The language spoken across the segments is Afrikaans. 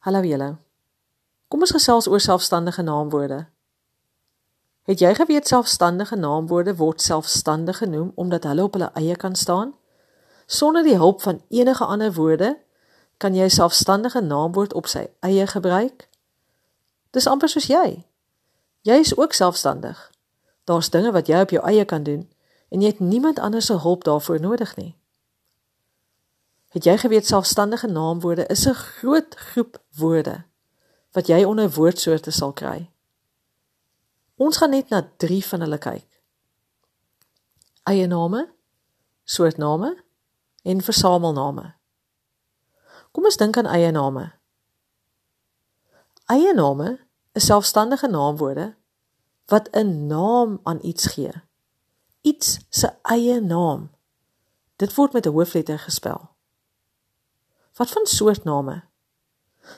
Hallo julle. Kom ons gesels oor selfstandige naamwoorde. Het jy geweet selfstandige naamwoorde word selfstandig genoem omdat hulle op hulle eie kan staan? Sonder die hulp van enige ander woorde kan jy selfstandige naamwoord op sy eie gebruik. Dis amper soos jy. Jy is ook selfstandig. Daar's dinge wat jy op jou eie kan doen en jy het niemand anders se hulp daarvoor nodig nie. Het jy geweet selfstandige naamwoorde is 'n groot groep woorde wat jy onder woordsoorte sal kry? Ons gaan net na 3 van hulle kyk. Eie name, soortname en versamelname. Kom ons dink aan eie name. Eie name is selfstandige naamwoorde wat 'n naam aan iets gee. Iets se eie naam. Dit word met 'n hoofletter gespel. Wat van soortname?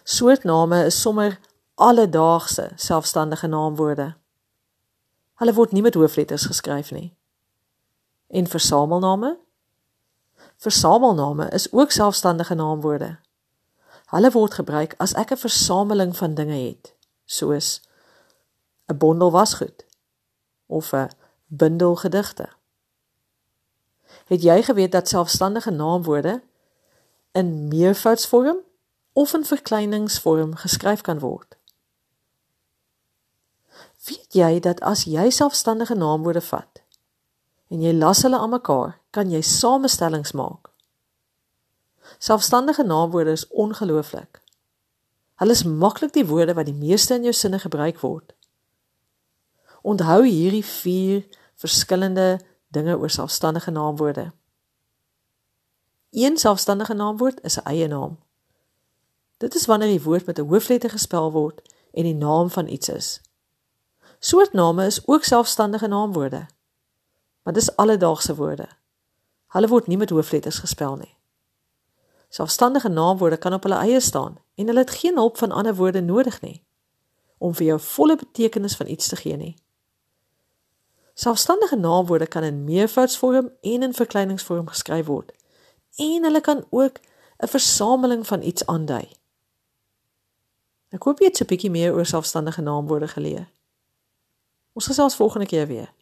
Soortname is sommer alledaagse selfstandige naamwoorde. Hulle word nie met hoofletters geskryf nie. En versamelname? Versamelname is ook selfstandige naamwoorde. Hulle word gebruik as ek 'n versameling van dinge het, soos 'n bondel wasgoed of 'n bundel gedigte. Het jy geweet dat selfstandige naamwoorde in meervoudsvorm of in verkleiningsvorm geskryf kan word. Weet jy dat as jy selfstandige naamwoorde vat en jy las hulle aan mekaar, kan jy samestellings maak? Selfstandige naamwoorde is ongelooflik. Hulle is maklik die woorde wat die meeste in jou sinne gebruik word. Onthou hierdie 4 verskillende dinge oor selfstandige naamwoorde. Een selfstandige naamwoord is 'n eie naam. Dit is wanneer die woord met 'n hoofletter gespel word en die naam van iets is. Soortname is ook selfstandige naamwoorde. Maar dis alledaagse woorde. Hulle word nie met hoofletters gespel nie. Selfstandige naamwoorde kan op hulle eie staan en hulle het geen hulp van ander woorde nodig nie om vir jou volle betekenis van iets te gee nie. Selfstandige naamwoorde kan in meervoudsvorm en in verkleiningsvorm geskryf word en hulle kan ook 'n versameling van iets aandui. Ek hoop jy het 'n bietjie meer oor selfstandige naamwoorde geleer. Ons gesels volgende keer weer.